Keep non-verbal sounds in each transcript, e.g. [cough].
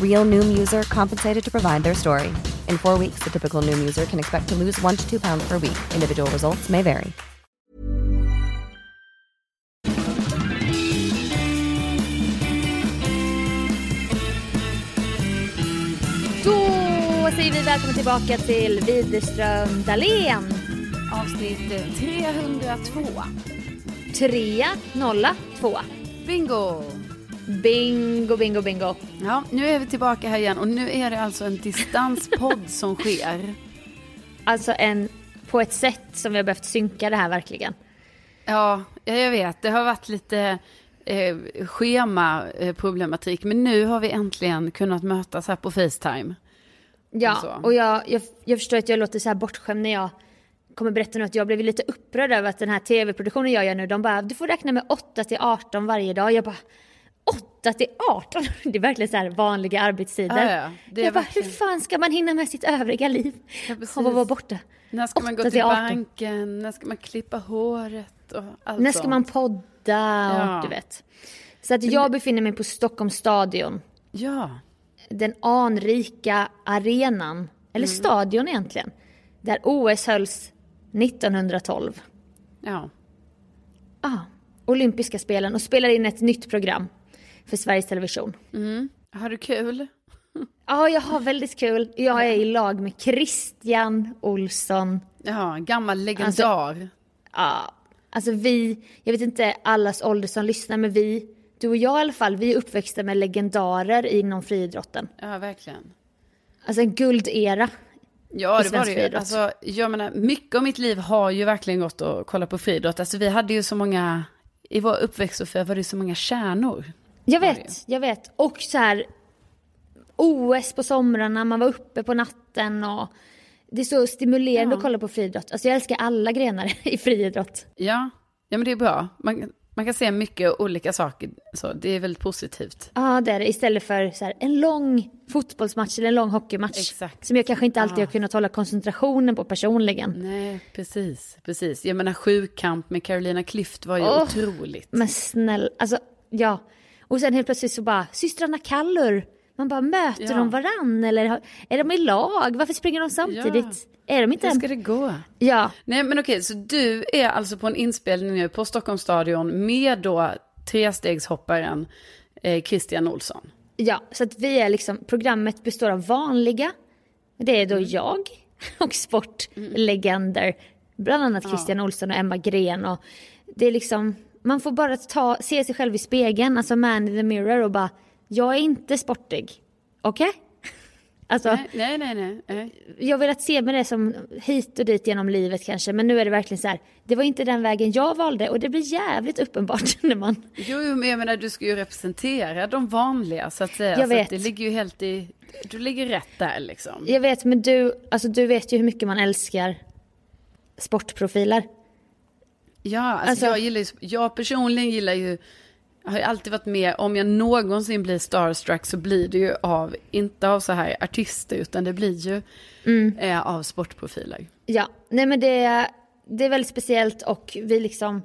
Real Noom user compensated to provide their story. In four weeks, the typical Noom user can expect to lose one to two pounds per week. Individual results may vary. Då säger vi välkommen tillbaka till Widerström Dahlén. Avsnitt 302. 302. Bingo! Bingo, bingo, bingo. Ja, nu är vi tillbaka här igen och nu är det alltså en distanspodd [laughs] som sker. Alltså en, på ett sätt som vi har behövt synka det här verkligen. Ja, jag vet. Det har varit lite eh, schemaproblematik. Men nu har vi äntligen kunnat mötas här på Facetime. Ja, Och och jag, jag, jag förstår att jag låter så här bortskämd när jag kommer berätta nu att jag blev lite upprörd över att den här tv-produktionen jag gör nu, de bara, du får räkna med 8 till 18 varje dag. Jag bara, 8 till 18? Det är verkligen så vanliga arbetstider. Ja, ja, det är jag bara, verkligen- hur fan ska man hinna med sitt övriga liv? Ja, precis. Att vara borta. När ska man gå 8 till 18. banken? När ska man klippa håret? Och allt När ska sånt. man podda och Ja. du vet. Så att jag befinner mig på Stockholms stadion. Ja, Den anrika arenan, eller Mm. stadion egentligen. Där OS hölls 1912. ja. Ah, olympiska spelen och spelar in ett nytt program för Sveriges Television. Har du kul? [laughs] Ja, jag har väldigt kul. Jag är i lag med Christian Olsson. Ja, gammal legendar. Ja, alltså vi, jag vet inte allas ålder som lyssnar, men vi, du och jag i alla fall, vi är uppväxta med legendarer inom friidrotten. Ja, verkligen. Alltså en guldera. Ja, det var det ju. Alltså, jag menar, mycket av mitt liv har ju verkligen gått att kolla på friidrott. Alltså, vi hade ju så många, i vår uppväxt Sofia, var det så många kärnor. Jag vet, jag vet. Och så här OS på somrarna, man var uppe på natten och det är så stimulerande Ja. att kolla på friidrott. Alltså jag älskar alla grenar [laughs] i friidrott. Ja, ja men det är bra. Man, man kan se mycket olika saker, så det är väldigt positivt. Ja, det är det. Istället för så här, en lång fotbollsmatch eller en lång hockeymatch. Exakt. Som jag kanske inte alltid Ja. har kunnat hålla koncentrationen på personligen. Nej, precis, precis. Jag menar sjukamp med Carolina Klüft var ju Åh, otroligt. Men snäll, alltså ja. Och sen helt plötsligt så bara, systrarna Kallur. Man bara, möter Ja. de varann eller är de i lag? Varför springer de samtidigt? Är de inte Hur ska det gå? Ja, Nej men okej, så du är alltså på en inspelning nu på Stockholms stadion med då trestegshopparen eh, Christian Olsson. ja, så att vi är liksom, programmet består av vanliga, det är då Mm. jag [laughs] och sportlegender, bland annat Christian Olsson och Emma Gren och det är liksom, man får bara ta, se sig själv i spegeln, alltså man in the mirror och bara, jag är inte sportig, okej? [laughs] Alltså, Nej, nej, nej. nej, jag har velat se med det som hit och dit genom livet kanske, men nu är det verkligen så här, det var inte den vägen jag valde och det blir jävligt uppenbart [laughs] när man... Jo, men jag menar du ska ju representera de vanliga så att säga. Jag vet. Att det ligger ju helt i, du ligger rätt där liksom. Jag vet, men du, alltså du vet ju hur mycket man älskar sportprofiler. Ja, alltså, Alltså- jag gillar ju, jag personligen gillar ju, har ju alltid varit med, om jag någonsin blir starstruck så blir det ju av, inte av så här artister, utan det blir ju Mm. eh, av sportprofiler. Ja, nej men det, det är väldigt speciellt och vi liksom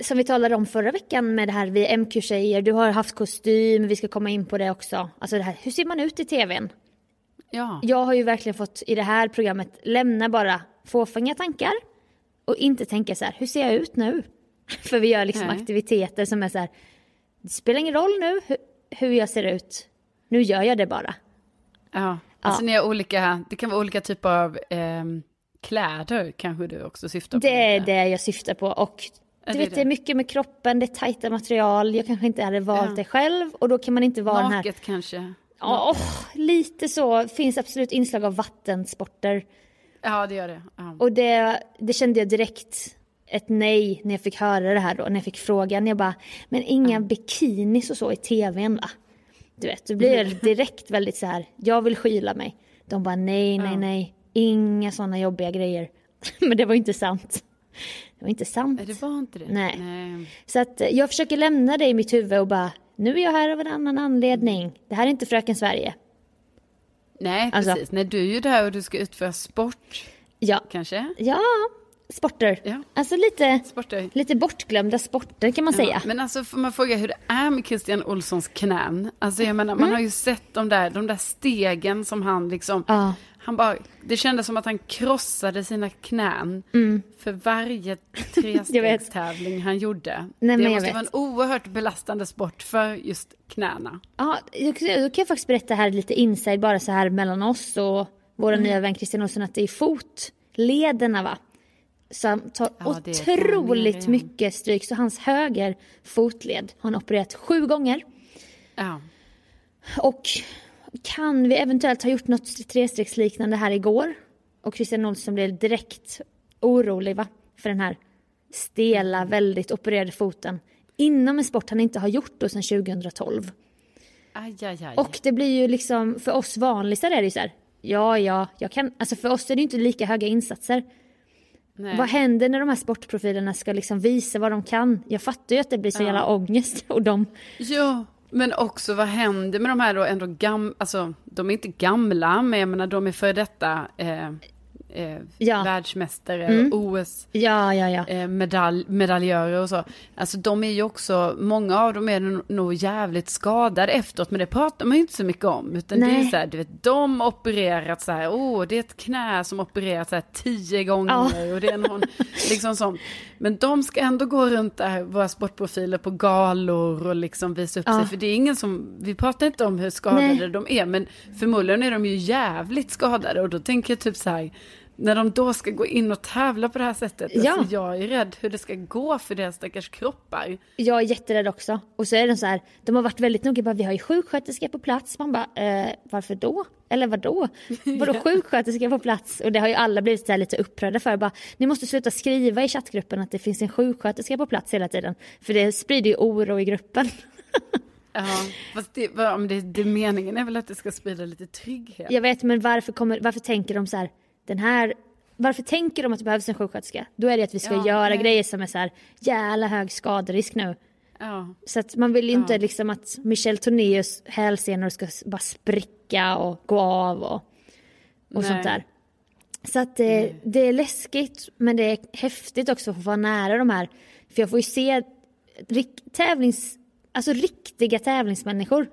som vi talade om förra veckan med det här, vi MQ-tjejer, du har haft kostym, vi ska komma in på det också. Alltså det här, hur ser man ut i tvn? Ja, Jag har ju verkligen fått i det här programmet lämna bara fåfänga tankar och inte tänka så här, hur ser jag ut nu? [laughs] För vi gör liksom Nej. aktiviteter som är så här, det spelar ingen roll nu hur, hur jag ser ut, nu gör jag det bara. ja. Alltså ni har olika, det kan vara olika typer av ehm, kläder kanske du också syftar på. Det är det jag syftar på och du det vet, det är mycket med kroppen, det är tajta material, jag kanske inte hade valt Ja. det själv och då kan man inte vara den här... Naket kanske. Ja, åh, lite så, finns absolut inslag av vattensporter. Ja, det gör det. Ja. Och det, det kände jag direkt ett nej när jag fick höra det här då, när jag fick frågan. Jag bara, men inga bikinis och så i tvn va? Du vet, då blir jag direkt väldigt så här, jag vill skyla mig. De bara, nej, nej, Ja. nej, inga sådana jobbiga grejer. [laughs] men det var inte sant. Det var inte sant. Det var inte det. Nej. Nej. Så att jag försöker lämna det i mitt huvud och bara, nu är jag här av en annan anledning. Det här är inte Fröken Sverige. Nej, Alltså- precis. Nej, du är ju där och du ska utföra sport, Ja, kanske? ja sporter. Ja. Alltså lite, Sporter. lite bortglömda sporter kan man säga. Ja, men alltså får man fråga hur det är med Christian Olssons knän? Alltså jag menar, man Mm. har ju sett de där, de där stegen som han liksom, Ja. Han bara, det kändes som att han krossade sina knän för varje Mm. [laughs] Jag vet. trestegstävling han gjorde. Nej, det måste vet. vara en oerhört belastande sport för just knäna. Ja, då kan jag faktiskt berätta här lite inside bara så här mellan oss och vår Mm. nya vän Christian Olsson att det är fotlederna va. Som tar Ja, otroligt mycket stryk. Så hans höger fotled har han opererat sju gånger. Ja. Och kan vi eventuellt ha gjort något trestegsliknande här igår? Och Christian Olsson blev direkt orolig va? För den här stela, väldigt opererade foten. Inom en sport han inte har gjort då sedan 2012. Aj, aj, aj. Och det blir ju liksom, för oss vanlisar är det ju så här, ja, ja, jag kan, alltså för oss är det ju inte lika höga insatser. Nej. Vad händer när de här sportprofilerna ska liksom visa vad de kan? Jag fattar ju att det blir så jävla ångest och de, Ja, men också vad händer med de här då ändå gam... Alltså, de är inte gamla, men jag menar de är före detta eh, eh, Ja. Mm. världsmästare och OS ja, ja, eh, och så. Alltså de är ju också, många av dem är nog- jävligt skadade efteråt, men det pratar man ju inte så mycket om. Utan det är Nej. så här, du vet, de har opererat så här, åh, det är ett knä som opererat så här tio gånger och det är någon, [laughs] liksom sånt. Men de ska ändå gå runt där, våra sportprofiler på galor och liksom visa upp Ja. sig. För det är ingen som, vi pratar inte om hur skadade Nej. de är, men förmodligen är de ju jävligt skadade. Och då tänker jag typ så här, när de då ska gå in och tävla på det här sättet, Ja. alltså jag är rädd hur det ska gå för deras stackars kroppar. Jag är jätterädd också. Och så är de så här, de har varit väldigt noga, bara, vi har ju sjuksköterska på plats. Man bara, eh, varför då? Eller vadå? [laughs] Vadå sjuksköterska på plats? Och det har ju alla blivit så lite upprörda för. Bara, ni måste sluta skriva i chattgruppen att det finns en sjuksköterska på plats hela tiden. För det sprider ju oro i gruppen. [laughs] Ja, fast det, det, det meningen är väl att det ska sprida lite trygghet. Jag vet, men varför, kommer, varför tänker de så här, den här varför tänker de att det behövs en sjuksköterska? Då är det att vi ska Ja, göra nej. grejer som är så här jävla hög skaderisk nu. Ja, Så att man vill ju inte Ja. liksom att Michel Tornéus hälsenor ska bara spricka och gå av och, och Nej. sånt där. Så att det, det är läskigt men det är häftigt också att få vara nära de här. För jag får ju se rik, tävlings, alltså riktiga tävlingsmänniskor.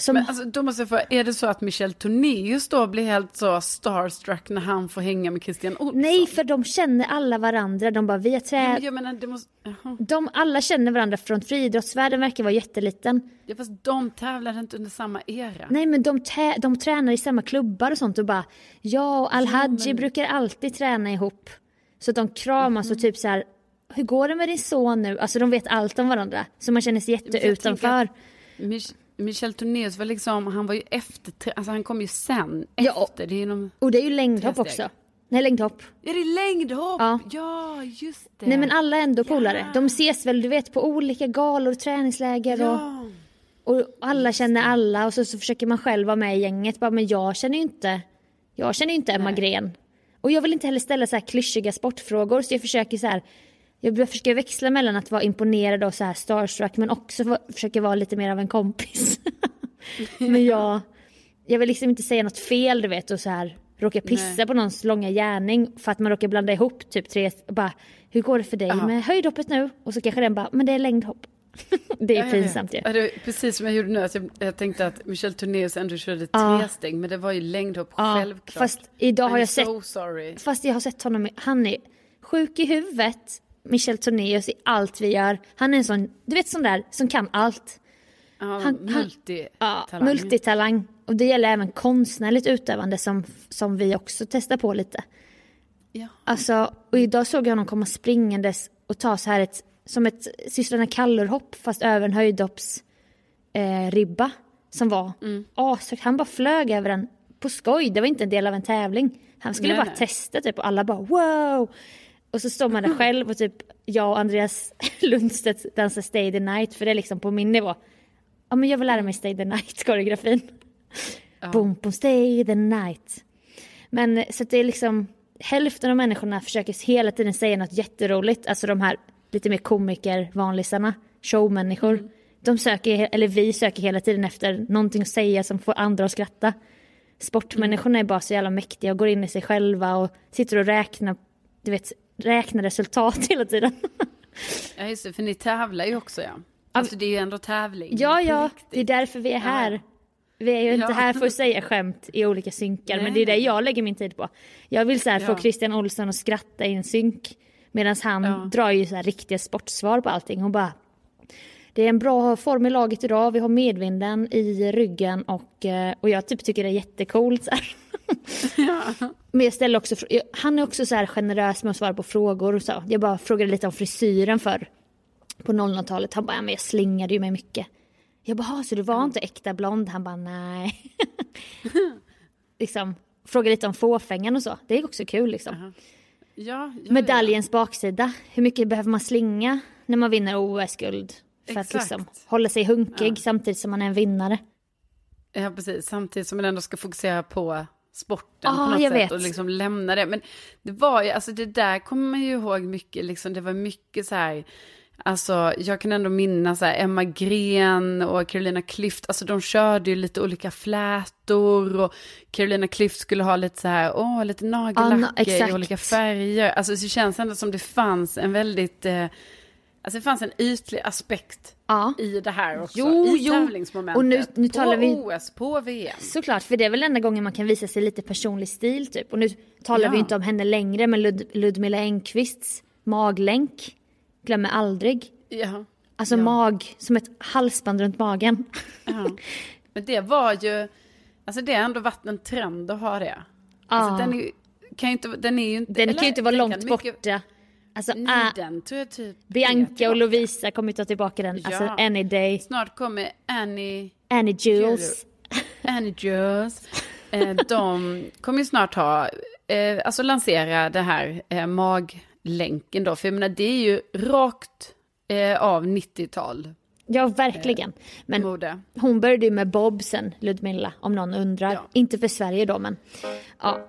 Som, men alltså, då måste jag fråga, är det så att Michel Tornéus då blir helt så starstruck när han får hänga med Christian Olsson? nej, för de känner alla varandra. De bara, vi har trä... Ja, men menar, måste... De alla känner varandra från friidrottsvärlden verkar vara jätteliten. Ja, fast de tävlade inte under samma era. Nej men de, tä- de tränar i samma klubbar och sånt och bara Jag och Al-Hadji brukar alltid träna ihop. Så att de kramas Mhm. och typ så här Hur går det med din son nu? Alltså de vet allt om varandra. Så man känner sig jätteutanför. Michel Tornéus var liksom, han var ju efter, alltså han kom ju sen, Ja. efter. Det är någon, Och det är ju längdhopp också. Nej, längdhopp. är det längdhopp? Ja. Ja, just det. Nej men alla är ändå polare. De ses väl du vet på olika galor, träningsläger och, Ja. och alla känner alla och så, så försöker man själv vara med i gänget. Bara, men jag känner ju inte, jag känner ju inte Emma Gren. Och jag vill inte heller ställa så här klyschiga sportfrågor så jag försöker så här jag försöker växla mellan att vara imponerad och så här starstruck men också försöker vara lite mer av en kompis. [laughs] men jag, jag vill liksom inte säga något fel du vet och så här råka pissa Nej. på någons långa gärning för att man råkar blanda ihop typ tre, bara hur går det för dig Ja. med höjdhoppet nu? Och så kanske den bara, men det är längdhopp. [laughs] det är Ja, pinsamt ju. Ja, var precis som jag gjorde nu, att jag, jag tänkte att Michel Tornéus ändå körde Ja. tresteg, men det var ju längdhopp Ja, självklart. fast idag har I'm jag sett- so sorry. Fast jag har sett honom, han är sjuk i huvudet. Michel Tornéus i allt vi gör. Han är en sån, du vet sån där som kan allt. Ja, han- multi Ja, talang. multitalang. Och det gäller även konstnärligt utövande som, som vi också testar på lite. Ja. Alltså, och idag såg jag honom komma springandes och ta så här ett, som ett systrarna Kallur-hopp fast över en höjdhopps eh, ribba som var Mm. ashögt. Han bara flög över den på skoj, det var inte en del av en tävling. Han skulle Nej, bara nej. testa typ och alla bara wow. Och så står man där själv och typ jag och Andreas [laughs] Lundstedt dansar Stay the Night för det är liksom på min nivå. Ja men jag vill lära mig Stay the Night [laughs] koreografin. Boom, boom, stay the night. Men så att det är liksom hälften av människorna försöker hela tiden säga något jätteroligt. Alltså de här lite mer komiker, vanlisarna, showmänniskor. De söker, eller vi söker hela tiden efter någonting att säga som får andra att skratta. Sportmänniskorna är bara så jävla mäktiga och går in i sig själva och sitter och räknar, du vet, räknar resultat [laughs] hela tiden. Ja, just det, för ni tävlar ju också ja. Alltså det är ju ändå tävling. Ja, ja, det är därför vi är här. Vi är ju inte Ja. här för att säga skämt i olika synkar, Nej, men det är det jag lägger min tid på. Jag vill så här få Ja. Christian Olsson att skratta i en synk, medan han Ja. drar ju så här riktiga sportsvar på allting och bara det är en bra form i laget idag, vi har medvinden i ryggen och, eh, och jag typ tycker det är jättecoolt. Så här. [laughs] Men jag ställer också, han är också så här generös med att svara på frågor och så. Jag bara frågade lite om frisyren för på 00-talet. Han bara, ja, men jag slingade ju mig mycket. Jag bara, "Ha, så du var inte äkta blond? Han bara, nej. [laughs] liksom, frågade lite om fåfängan och så. Det är också kul liksom. Ja, ja, Medaljens baksida. Hur mycket behöver man slinga när man vinner OS-guld? För att Exakt. liksom hålla sig hunkig samtidigt som man är en vinnare. Ja. ja, precis. Samtidigt som man ändå ska fokusera på sporten Ja, på något sätt vet. och liksom lämna det. Men det var ju, alltså det där kommer man ju ihåg mycket, liksom det var mycket så här, alltså jag kan ändå minnas så här, Emma Gren och Carolina Klüft, alltså de körde ju lite olika flätor och Carolina Klüft skulle ha lite så här, åh, lite Ja, nagellack na- i exakt. olika färger. Alltså det känns ändå som det fanns en väldigt, eh, alltså det fanns en ytlig aspekt Ja. i det här också. Jo, I jo. tävlingsmomentet. Och nu- nu på talar vi- OS, på VM. Såklart, för det är väl enda gången man kan visa sig lite personlig stil typ. Och nu talar Ja. vi inte om henne längre, men Lud- Ludmilla Engqvists maglänk. Glömmer aldrig. Ja. Alltså Ja. mag, som ett halsband runt magen. ja. [laughs] Men det var ju, alltså det har ändå varit en trend att ha det. Alltså den är, kan ju inte, den är ju inte... Den kan eller ju inte vara långt kan mycket- borta. Alltså, ah, den tror jag typ... Bianca och Lovisa kommer ju ta tillbaka den. Alltså Ja. any day. Snart kommer Annie, Annie Jules. Annie Jules. Eh, de kommer ju snart ha, eh, alltså lansera det här eh, maglänken då. För jag menar det är ju rakt eh, av 90-tal Ja, verkligen. Men mode. hon började ju med bobsen, Ludmilla, om någon undrar. Ja. Inte för Sverige då, men ja.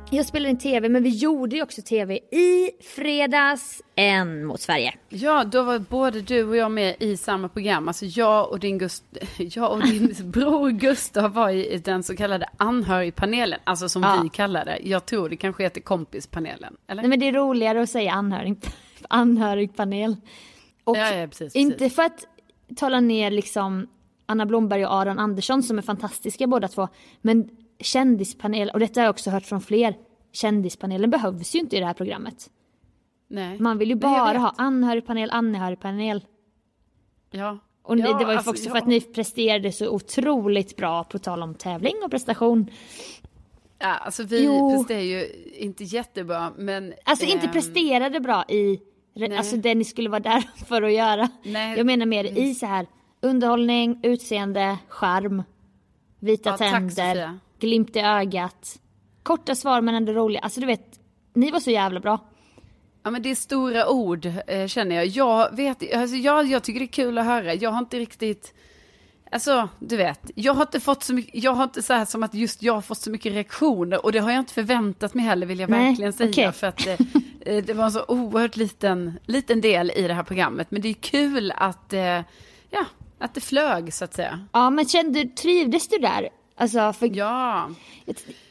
jag spelar in tv, men vi gjorde ju också tv i fredags, en mot Sverige. Ja, då var både du och jag med i samma program. Alltså jag och din, Gust [laughs] jag och din [laughs] bror Gustav var i den så kallade anhörigpanelen. Alltså som Ja. vi kallar det. Jag tror det kanske heter kompispanelen. Eller? Nej men det är roligare att säga anhörig, [laughs] anhörigpanel. Och Ja, ja, precis, inte precis. för att tala ner liksom Anna Blomberg och Aron Andersson som är fantastiska båda två. Men kändispanel, och detta har jag också hört från fler, kändispanelen behövs ju inte i det här programmet. Nej. Man vill ju bara ha anhörigpanel, anhörigpanel. Ja. Och Ja, det var ju alltså, också ja. för att ni presterade så otroligt bra på tal om tävling och prestation. Ja, alltså vi Jo. presterar ju inte jättebra, men... Alltså inte ehm, presterade bra i nej. alltså det ni skulle vara där [laughs] för att göra. Nej. Jag menar mer i så här underhållning, utseende, charm, vita Ja, tack, tänder, Sofia. Glimt i ögat. Korta svar men ändå roliga. Alltså du vet, ni var så jävla bra. Ja men det är stora ord eh, känner jag. Jag vet, alltså jag, jag tycker det är kul att höra. Jag har inte riktigt, alltså du vet, jag har inte fått så mycket, jag har inte så här som att just jag har fått så mycket reaktioner och det har jag inte förväntat mig heller vill jag Nej, verkligen säga. okej. För att eh, eh, det var en så oerhört liten, liten del i det här programmet. Men det är kul att, eh, ja, att det flög så att säga. Ja men kände, trivdes du där? Alltså för Ja.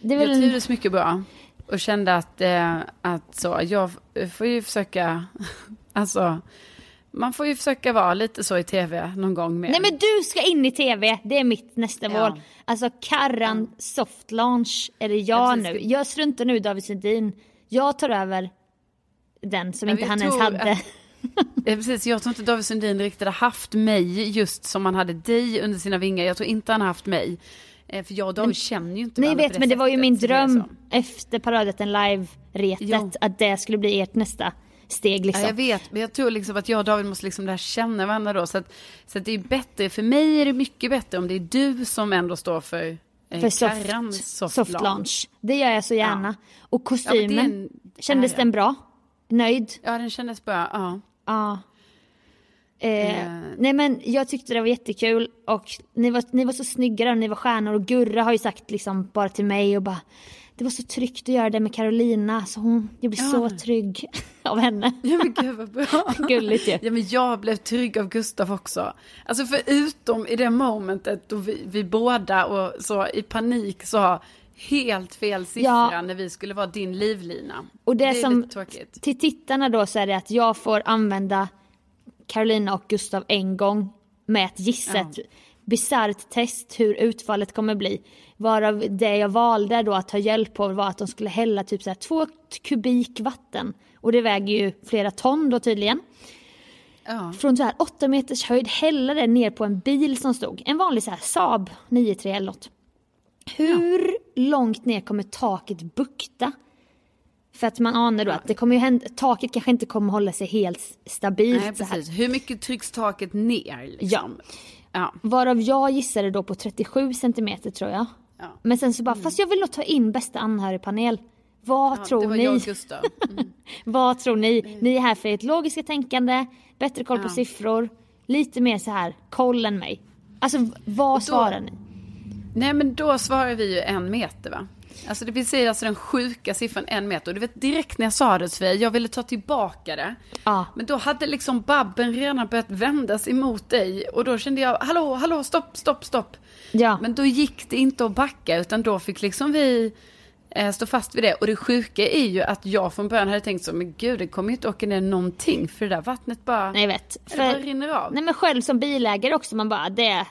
det är väl jag en, trivdes mycket bra. Och kände att, eh, att så, jag får ju försöka, [laughs] alltså, man får ju försöka vara lite så i tv någon gång med. Nej men du ska in i tv, det är mitt nästa Ja. mål. Alltså Karran soft launch är det jag Ja, nu. precis. Jag struntar nu David Sundin. Jag tar över den som Ja, inte jag han ens hade. att- [laughs] Ja, precis, jag tror inte David Sundin riktigt har haft mig just som han hade dig under sina vingar. Jag tror inte han har haft mig. Eh, För jag och David känner ju inte Nej vet på men det var ju min det dröm efter Paradrätten live-retet att det skulle bli ert nästa steg liksom. Ja, jag vet, men jag tror liksom att jag och David måste liksom lära känna varandra då. Så att, så att det är bättre, för mig är det mycket bättre om det är du som ändå står för, eh, för soft, soft, soft, launch. launch. Det gör jag så gärna. Och Ja, det är kostymen, en kändes den bra? Nöjd? Ja, den kändes bra. Ja. Ja. Eh, Eh. Nej men jag tyckte det var jättekul och ni var, ni var så snygga där, ni var stjärnor och Gurra har ju sagt liksom bara till mig och bara Det var så tryggt att göra det med Carolina så hon, jag blev Ja. så trygg [laughs] av henne. [laughs] Ja men gud vad bra. [laughs] Gulligt ju. Ja men jag blev trygg av Gustav också. Alltså förutom i det momentet då vi, vi båda och så i panik sa helt fel siffra Ja. när vi skulle vara din livlina. Och det, är som lite tråkigt. till tittarna då så är det att jag får använda Carolina och Gustav en gång med att gissa Ja. ett bisarrt test hur utfallet kommer bli. Varav det jag valde då att ta hjälp av var att de skulle hälla typ så här två kubik vatten. Och det väger ju flera ton då tydligen. Ja. Från så här åtta meters höjd hälla det ner på en bil som stod. En vanlig så här Saab 93 eller något. Hur långt ner kommer taket bukta? För att man anar då att det kommer ju hända, taket kanske inte kommer hålla sig helt stabilt Nej precis, hur mycket trycks taket ner liksom? Ja. Varav jag gissade då på 37 centimeter tror jag. Ja. Men sen så bara, fast jag vill nog ta in bästa anhörigpanel. Vad Ja, tror det var ni? Mm. [laughs] Vad tror ni? Ni är här för ert logiska tänkande, bättre koll på Ja. siffror, lite mer så här koll än mig. Alltså vad svarar ni? Nej men då svarar vi ju en meter va? Alltså det säga alltså den sjuka siffran en meter. Du vet direkt när jag sa det Sofia, jag ville ta tillbaka det. Ja. Men då hade liksom babben redan börjat vändas emot dig. Och då kände jag, hallå, hallå, stopp, stopp, stopp. Ja. Men då gick det inte att backa utan då fick liksom vi eh, stå fast vid det. Och det sjuka är ju att jag från början hade tänkt så, men gud det kommer ju inte åka ner någonting. För det där vattnet bara, Nej vet. det bara rinner av. nej men själv som bilägare också, man bara det...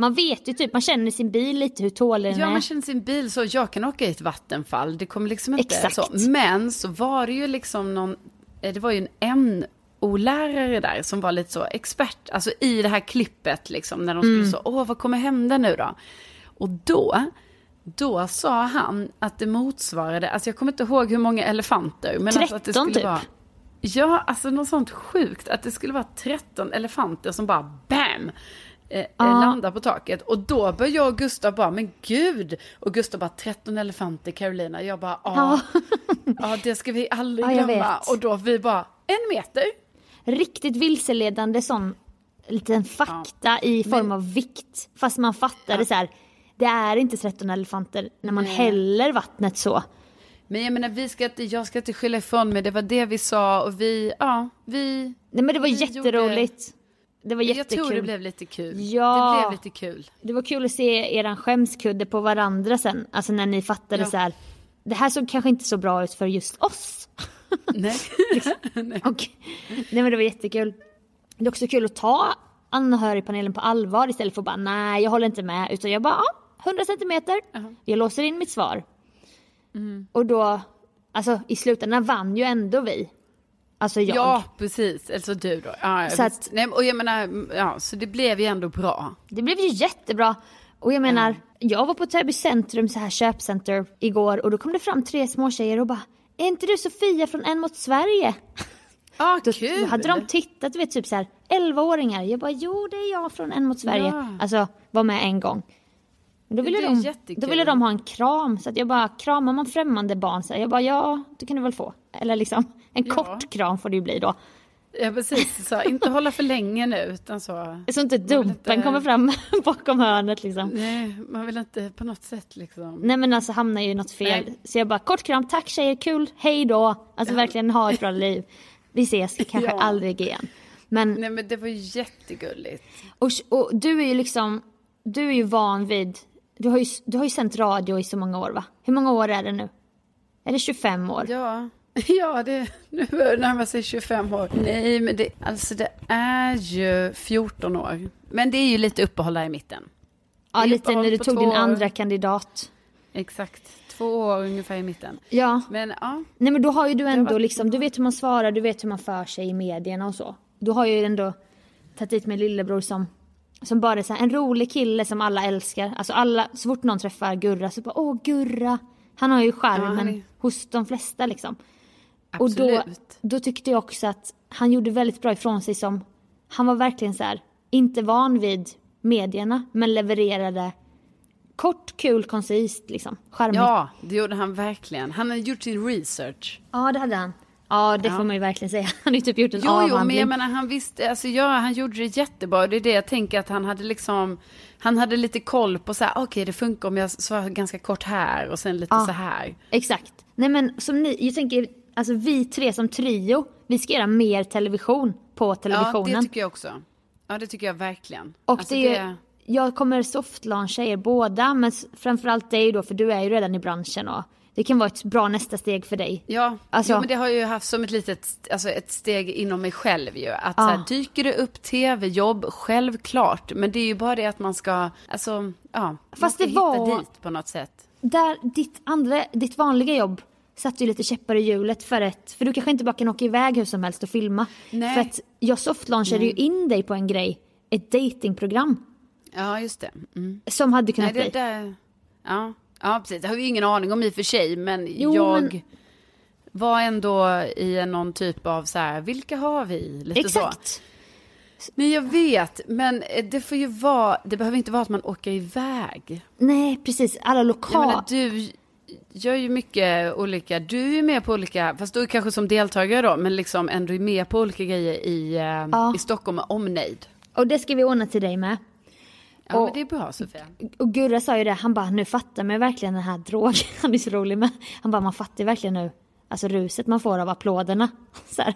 Man vet ju typ, man känner sin bil lite hur tålig den Ja, är. man känner sin bil så. Jag kan åka i ett vattenfall. Det kommer liksom inte Exakt. så. Men så var det ju liksom någon, eh, det var ju en NO-lärare där som var lite så expert, alltså i det här klippet liksom, när de skulle Mm. så, åh vad kommer hända nu då? Och då, då sa han att det motsvarade, alltså jag kommer inte ihåg hur många elefanter, men alltså att det 13 skulle typ. vara Ja, alltså något sånt sjukt. Att det skulle vara 13 elefanter som bara BAM! Eh, Ja. landar på taket. Och då börjar jag och Gustav bara, men gud! Och Gustav bara, 13 elefanter Carolina. Jag bara, ja. Ja, [laughs] det ska vi aldrig jag glömma. Och då vi bara, en meter. Riktigt vilseledande sån liten fakta i form av vikt. Fast man fattar det så här. Det är inte 13 elefanter när man Nej. häller vattnet så. Men jag menar, vi ska inte, jag ska inte skylla ifrån mig. Det var det vi sa och vi, ja, vi... Nej men det var jätteroligt. Det var Jag jättekul. tror det blev lite kul. Ja. Det blev lite kul. Det var kul att se eran skämskudde på varandra sen. Alltså när ni fattade Ja. så här. Det här såg kanske inte så bra ut för just oss. [laughs] [laughs] Nej. Och, nej men det var jättekul. Det är också kul att ta anhörigpanelen på allvar istället för att bara nej jag håller inte med. Utan jag bara ja, 100 centimeter. Jag låser in mitt svar. Mm. Och då, alltså i slutändan vann ju ändå vi. Alltså jag. Ja, precis. Alltså du då. Ja, Så att- Nej, och jag menar, ja, så det blev ju ändå bra. Det blev ju jättebra. Och jag menar, jag var på Täby centrum, så här köpcenter igår och då kom det fram tre små tjejer och bara Är inte du Sofia från En mot Sverige? Ah, [laughs] Då, kul! då hade de tittat, du vet typ så här 11-åringar. Jag bara jo det är jag från En mot Sverige. Ja. Alltså var med en gång. Då ville, de, jättekul. då ville de ha en kram så att jag bara kramar man främmande barn så här, jag bara ja det kan du väl få. Eller liksom en Ja. kort kram får det ju bli då. Ja, precis. Så, inte hålla för länge nu, utan så... Så inte Dumpen inte- kommer fram [laughs] bakom hörnet liksom. Nej, man vill inte på något sätt liksom... Nej men alltså hamnar ju något fel. Nej. Så jag bara kort kram, tack tjejer, kul, hej då. Alltså verkligen ha ett bra liv. Vi ses [laughs] kanske Ja. aldrig igen. Men, Nej, men det var jättegulligt. och, och du är ju liksom, du är ju van vid, du har ju, du har ju sänt radio i så många år va? Hur många år är det nu? Är det 25 år? Ja, [laughs] ja det, nu börjar det närma sig 25 år. Nej, men det, alltså det är ju 14 år. Men det är ju lite uppehåll där i mitten. ja lite när du tog din andra kandidat. Exakt, två år ungefär i mitten. Ja. Men ja, Nej men då har ju du ändå varit- liksom, du vet hur man svarar, du vet hur man för sig i medierna och så. Du har ju ändå tagit dit min lillebror som, som bara är så här, en rolig kille som alla älskar. Alltså alla, så fort någon träffar Gurra så bara åh Gurra. Han har ju charmen han är- hos de flesta liksom. Och då, då tyckte jag också att han gjorde väldigt bra ifrån sig som, han var verkligen så här, inte van vid medierna men levererade kort, kul, koncist liksom. Charmigt. Ja, det gjorde han verkligen. Han har gjort sin research. Ja, det hade han. Ja, det Ja. får man ju verkligen säga. [laughs] Han har ju typ gjort en Jo, jo, men avhandling. jag menar han visste, alltså ja, han gjorde det jättebra. Det är det jag tänker att han hade liksom, han hade lite koll på så här, okej det funkar om jag svarar ganska kort här och sen lite Ja. så här. Exakt. Nej men som ni, jag tänker, alltså vi tre som trio, vi ska göra mer television på Ja, televisionen. det tycker jag också. Ja, det tycker jag verkligen. Och Alltså, det är ju, jag kommer softlauncha er båda, men framförallt dig då, för du är ju redan i branschen och det kan vara ett bra nästa steg för dig. Ja, Alltså- jo, men det har jag ju haft som ett litet, alltså ett steg inom mig själv ju. Att Ja. så här, dyker det upp tv-jobb, självklart. Men det är ju bara det att man ska, alltså, ja. man Fast ska det hitta var- dit på något sätt. Där ditt, andra, ditt vanliga jobb satte ju lite käppar i hjulet för ett, för du kanske inte bara kan åka iväg hur som helst och filma. Nej. För att jag softlaunchade ju in dig på en grej, ett datingprogram Ja, just det. Mm. som hade Nej, kunnat det bli. där, ja, ja, precis. Det har vi ju ingen aning om i och för sig, men Jo, jag men- var ändå i någon typ av så här, vilka har vi? Lite så. Exakt. Men jag vet, men det får ju vara, det behöver inte vara att man åker iväg. Nej, precis. Alla Jag lokal... menar, du gör ju mycket olika, du är med på olika, fast du är kanske som deltagare då, men liksom ändå är med på olika grejer i, eh, Ja. i Stockholm och omnejd. Och det ska vi ordna till dig med. Ja, men det är bra Sofia. Och Gurra sa ju det, han bara, nu fattar man verkligen den här drogen. [laughs] Han är så rolig med. Han bara, man fattar verkligen nu, alltså ruset man får av applåderna. [laughs] Så här.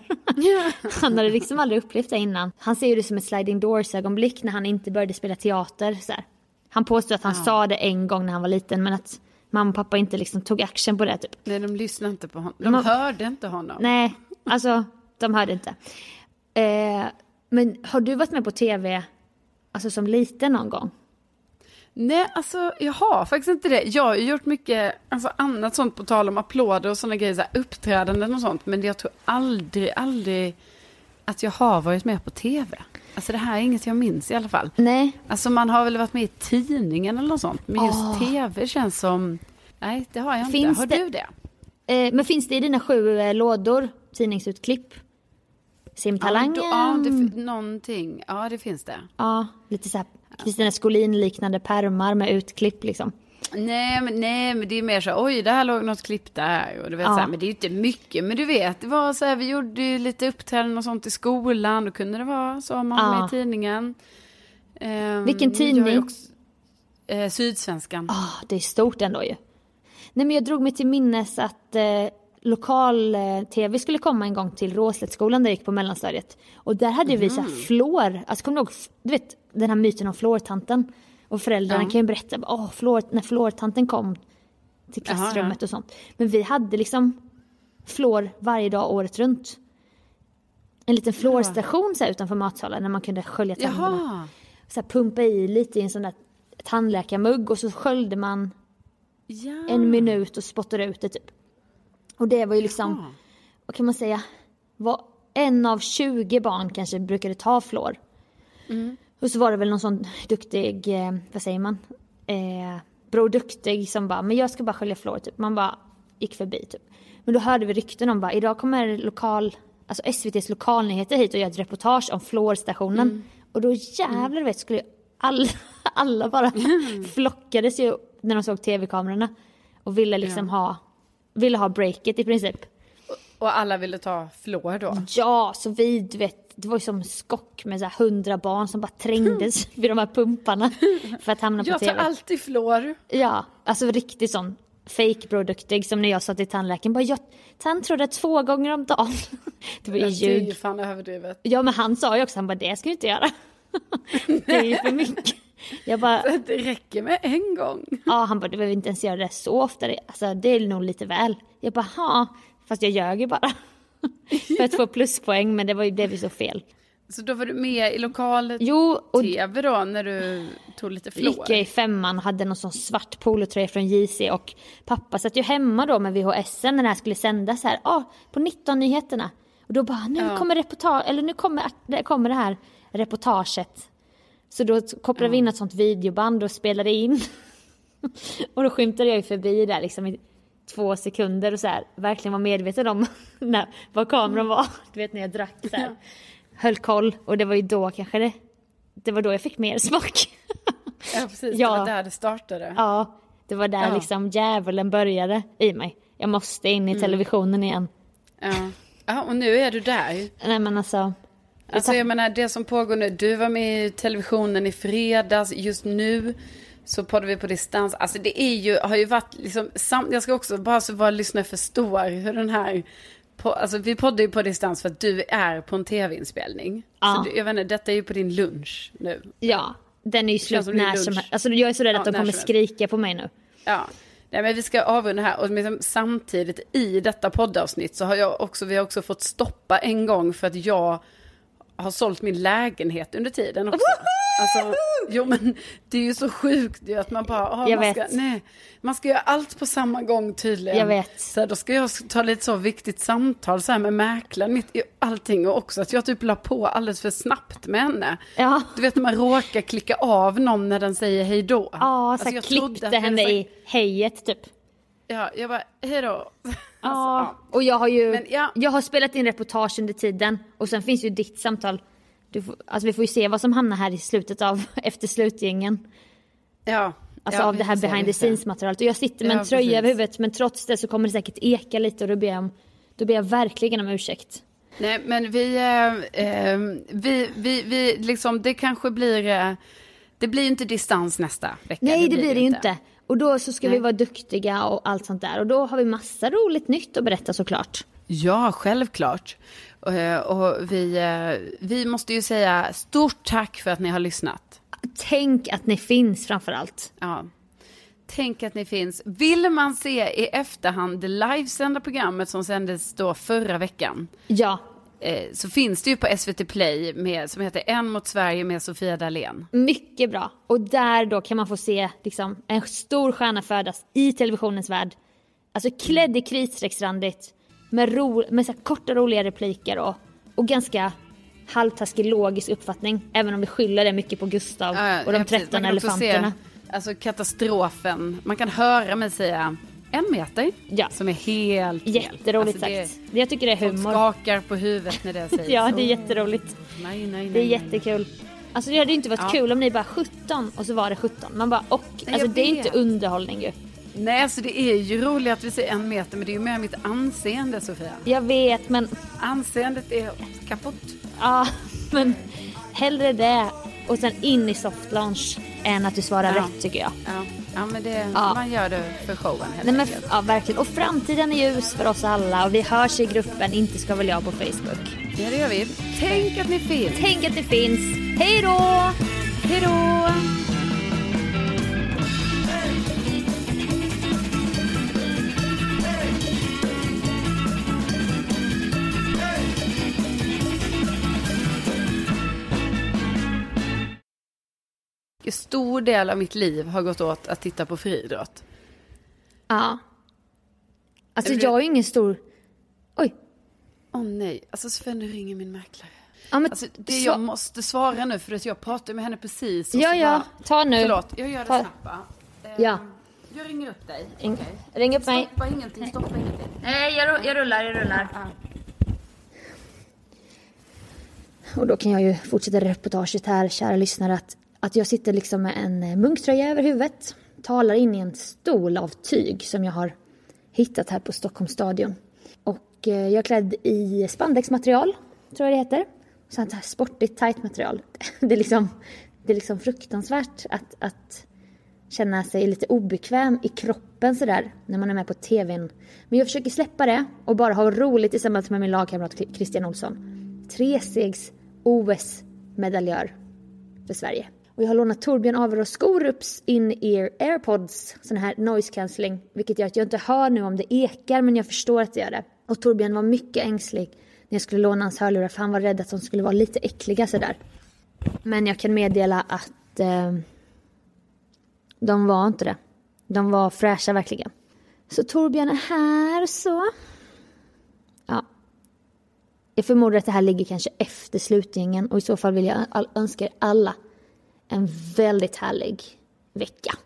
[laughs] Han hade liksom aldrig upplevt det innan. Han ser ju det som ett sliding doors ögonblick när han inte började spela teater. Så här. Han påstår att han Ja. sa det en gång när han var liten men att mamma och pappa inte liksom tog action på det typ. Nej, de lyssnade inte på honom. De Man- hörde inte honom. Nej, alltså de hörde inte. Eh, men har du varit med på tv, alltså som liten någon gång? Nej, alltså jag har faktiskt inte det. Jag har gjort mycket alltså, annat sånt på tal om applåder och sådana grejer, så här, uppträdanden och sånt. Men jag tror aldrig, aldrig att jag har varit med på tv. Alltså det här är inget jag minns i alla fall. Nej. Alltså man har väl varit med i tidningen eller något sånt. Men just Åh. tv känns som, nej det har jag inte. Finns har det- du det? Eh, men finns det i dina sju eh, lådor tidningsutklipp? Simtalangen? Ja, då, ja det, någonting. Ja, det finns det. Ja, lite så här Kristina Skolin-liknande pärmar med utklipp liksom. Nej men, nej, men det är mer så oj, det här låg något klipp där. Och du vet, Ja. så här, men det är ju inte mycket. Men du vet, det var så här, vi gjorde ju lite uppträdanden och sånt i skolan. Då kunde det vara så, om man Ja. med i tidningen. Ehm, Vilken tidning? Också, eh, Sydsvenskan. Ah, det är stort ändå ju. Nej men jag drog mig till minnes att eh, lokal-tv skulle komma en gång till Råslättsskolan där jag gick på mellanstadiet. Och där hade vi så här flår, alltså kommer du ihåg, du vet den här myten om flårtanten? Och föräldrarna Ja. kan ju berätta, åh, flår, när flårtanten kom till klassrummet ja. och sånt. Men vi hade liksom flår varje dag året runt. En liten så här, utanför matsalen när man kunde skölja tänderna. Jaha. Så här, pumpa i lite i en sån där tandläkarmugg och så sköljde man Ja. en minut och spottade ut det typ. Och det var ju liksom, Jaha. vad kan man säga, var en av 20 barn kanske brukade ta fluor. Mm. Och så var det väl någon sån duktig, eh, vad säger man, eh, Bror Duktig som bara, men jag ska bara skölja fluor typ. Man bara gick förbi typ. Men då hörde vi rykten om bara, idag kommer lokal, alltså SVTs lokalnyheter hit och gör ett reportage om fluorstationen. Mm. Och då jävlar du vet skulle ju alla, [laughs] alla bara flockades ju när de såg tv-kamerorna. Och ville liksom ha, ville ha breaket i princip. Och alla ville ta flår då? Ja, så vi, du vet, det var ju som skock med så hundra barn som bara trängdes [laughs] vid de här pumparna för att hamna på Jag tar tv. alltid flår. Ja, alltså riktigt sån fake produktig som när jag sa till tandläkaren bara jag tandtrådar två gånger om dagen. [laughs] Det var ju Det är ju ljug. fan överdrivet. Ja men han sa ju också, han bara det ska du inte göra. [laughs] Det är ju för mycket. Jag bara, Det räcker med en gång. ja han bara du behöver inte ens göra det så ofta. Det- Alltså det är nog lite väl. Jag bara, ja fast jag ljög ju bara. [laughs] För att få pluspoäng men det var ju, blev ju så fel. Så då var du med i lokal Jo, och tv då när du tog lite flår? gick jag i femman och hade någon sån svart polotröja från JC och pappa satt ju hemma då med VHS när det här skulle sändas här, ah, på 19 nyheterna. Och då bara, nu Ja. kommer reportage, eller nu kommer, det kommer det här reportaget. Så då kopplade vi in ett sånt videoband och spelade in. [laughs] och då skymtade jag ju förbi där liksom två sekunder och så här, verkligen var medveten om [laughs] när, vad kameran var. Du vet när jag drack så här. Höll koll och det var ju då kanske det, det var då jag fick mer smak. Ja, precis. Ja. Det var där det startade. Ja, det var där Ja. liksom djävulen började i mig. Jag måste in i Mm. televisionen igen. Ja. ja, och nu är du där. Nej men alltså. Alltså jag menar det som pågår nu. Du var med i televisionen i fredags. Just nu så poddar vi på distans. Alltså det är ju, har ju varit liksom, sam- jag ska också bara så våra lyssnare förstår hur den här, på, alltså vi poddar ju på distans för att du är på en tv-inspelning. Ja. Så du, jag vet inte, detta är ju på din lunch nu. Ja, den är ju slut när som helst. Alltså jag är så rädd Ja, att de kommer skrika på mig nu. Ja, Nej, men vi ska avrunda här och liksom, samtidigt i detta poddavsnitt så har jag också, vi har också fått stoppa en gång för att jag har sålt min lägenhet under tiden också. Alltså, jo men det är ju så sjukt ju att man bara, ah, man, ska, nej, man ska göra allt på samma gång tydligen. Jag vet. Så här, då ska jag ta lite så viktigt samtal så här med mäklaren mitt i allting och också att jag typ la på alldeles för snabbt med henne. Ja. Du vet när man råkar klicka av någon när den säger hej då. Ja, Alltså, så här jag klippte henne hade i hejet typ. Ja, jag bara, hej då. Ja, och jag har ju, Men ja. jag har spelat in reportage under tiden och sen finns ju ditt samtal. Du får, alltså vi får ju se vad som hamnar här i slutet av [laughs] efter slutgängen. Ja. Alltså ja, av det här behind the scenes materialet. Och jag sitter med en tröja precis. över huvudet men trots det så kommer det säkert eka lite och då ber jag, om, då ber jag verkligen om ursäkt. Nej, men vi, eh, eh, vi, vi, vi liksom, det kanske blir, eh, Det blir inte distans nästa vecka. Nej, det blir det ju inte. Och då så ska Nej. vi vara duktiga och allt sånt där. Och då har vi massa roligt nytt att berätta såklart. Ja, självklart. Och, eh, och vi, eh, vi måste ju säga stort tack för att ni har lyssnat. Tänk att ni finns framför allt. Ja. Tänk att ni finns. Vill man se i efterhand det livesända programmet som sändes då förra veckan. Ja, Eh, så finns det ju på SVT Play med, som heter En mot Sverige med Sofia Dalén. mycket bra. Och där då kan man få se liksom, en stor stjärna födas i televisionens värld. Alltså klädd i kritstrecksrandigt. Med, ro, med så korta roliga repliker och, och ganska halvtaskig logisk uppfattning. Även om vi skyller det mycket på Gustav Ja, och de ja, precis. 13 Man kan också elefanterna. Se, alltså katastrofen. Man kan höra mig säga en meter. Ja. Som är helt fel. Jätteroligt Alltså, det- sagt. Jag tycker det är Folk humor. skakar på huvudet när det [laughs] sägs. Ja, det är jätteroligt. Nej, nej, nej. Det är jättekul. Alltså det hade inte varit Ja. kul om ni bara 17 och så var det 17. Man bara och. Nej, Alltså det är inte underhållning ju. Nej, alltså det är ju roligt att vi säger en meter, men det är ju mer mitt anseende, Sofia. Jag vet men Anseendet är kaputt. ja, [laughs] men hellre det och sen in i soft launch än att du svarar Ja. rätt tycker jag. Ja, ja men det, Ja. man gör det för showen helt Nej men enkelt. ja, verkligen. Och framtiden är ljus för oss alla och vi hörs i gruppen Inte ska väl jag på Facebook. Ja, det gör vi. Tänk att ni finns. Tänk att det finns. Hej då! Hej då! Stor del av mitt liv har gått åt att titta på friidrott. Ja. Alltså du- jag är ju ingen stor... Oj. Åh nej, alltså Sven nu ringer min mäklare. Ja, men Alltså, det jag måste svara nu för att jag pratade med henne precis. och Ja, ja. bara- Ta nu. Förlåt, jag gör det Ta- snabbt va? Eh, Ja. Jag ringer upp dig. Ring- Okej. Ring upp mig. Stoppa ingenting, stoppa ingenting. Nej, jag, jag rullar, jag rullar. Och då kan jag ju fortsätta reportaget här, kära lyssnare, att, att jag sitter liksom med en eh, munktröja över huvudet, talar in i en stol av tyg som jag har hittat här på Stockholms stadion. Och eh, jag är klädd i spandexmaterial, tror jag det heter. Sånt här sportigt, tight material. [laughs] Det är liksom, det är liksom fruktansvärt att, att känna sig lite obekväm i kroppen sådär när man är med på tvn. Men jag försöker släppa det och bara ha roligt tillsammans med min lagkamrat Christian Olsson. Tresegs-OS-medaljör för Sverige. Och jag har lånat Torbjörn Averås Skorups in-ear airpods, sån här noise cancelling, vilket gör att jag inte hör nu om det ekar, men jag förstår att det gör det. Och Torbjörn var mycket ängslig när jag skulle låna hans hörlurar, för han var rädd att de skulle vara lite äckliga sådär. Men jag kan meddela att eh, de var inte det. De var fräscha verkligen. Så Torbjörn är här så. Ja. Jag förmodar att det här ligger kanske efter slutgängen och i så fall vill jag önska er alla en väldigt härlig vecka.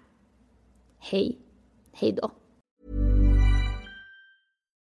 Hej. Hej då.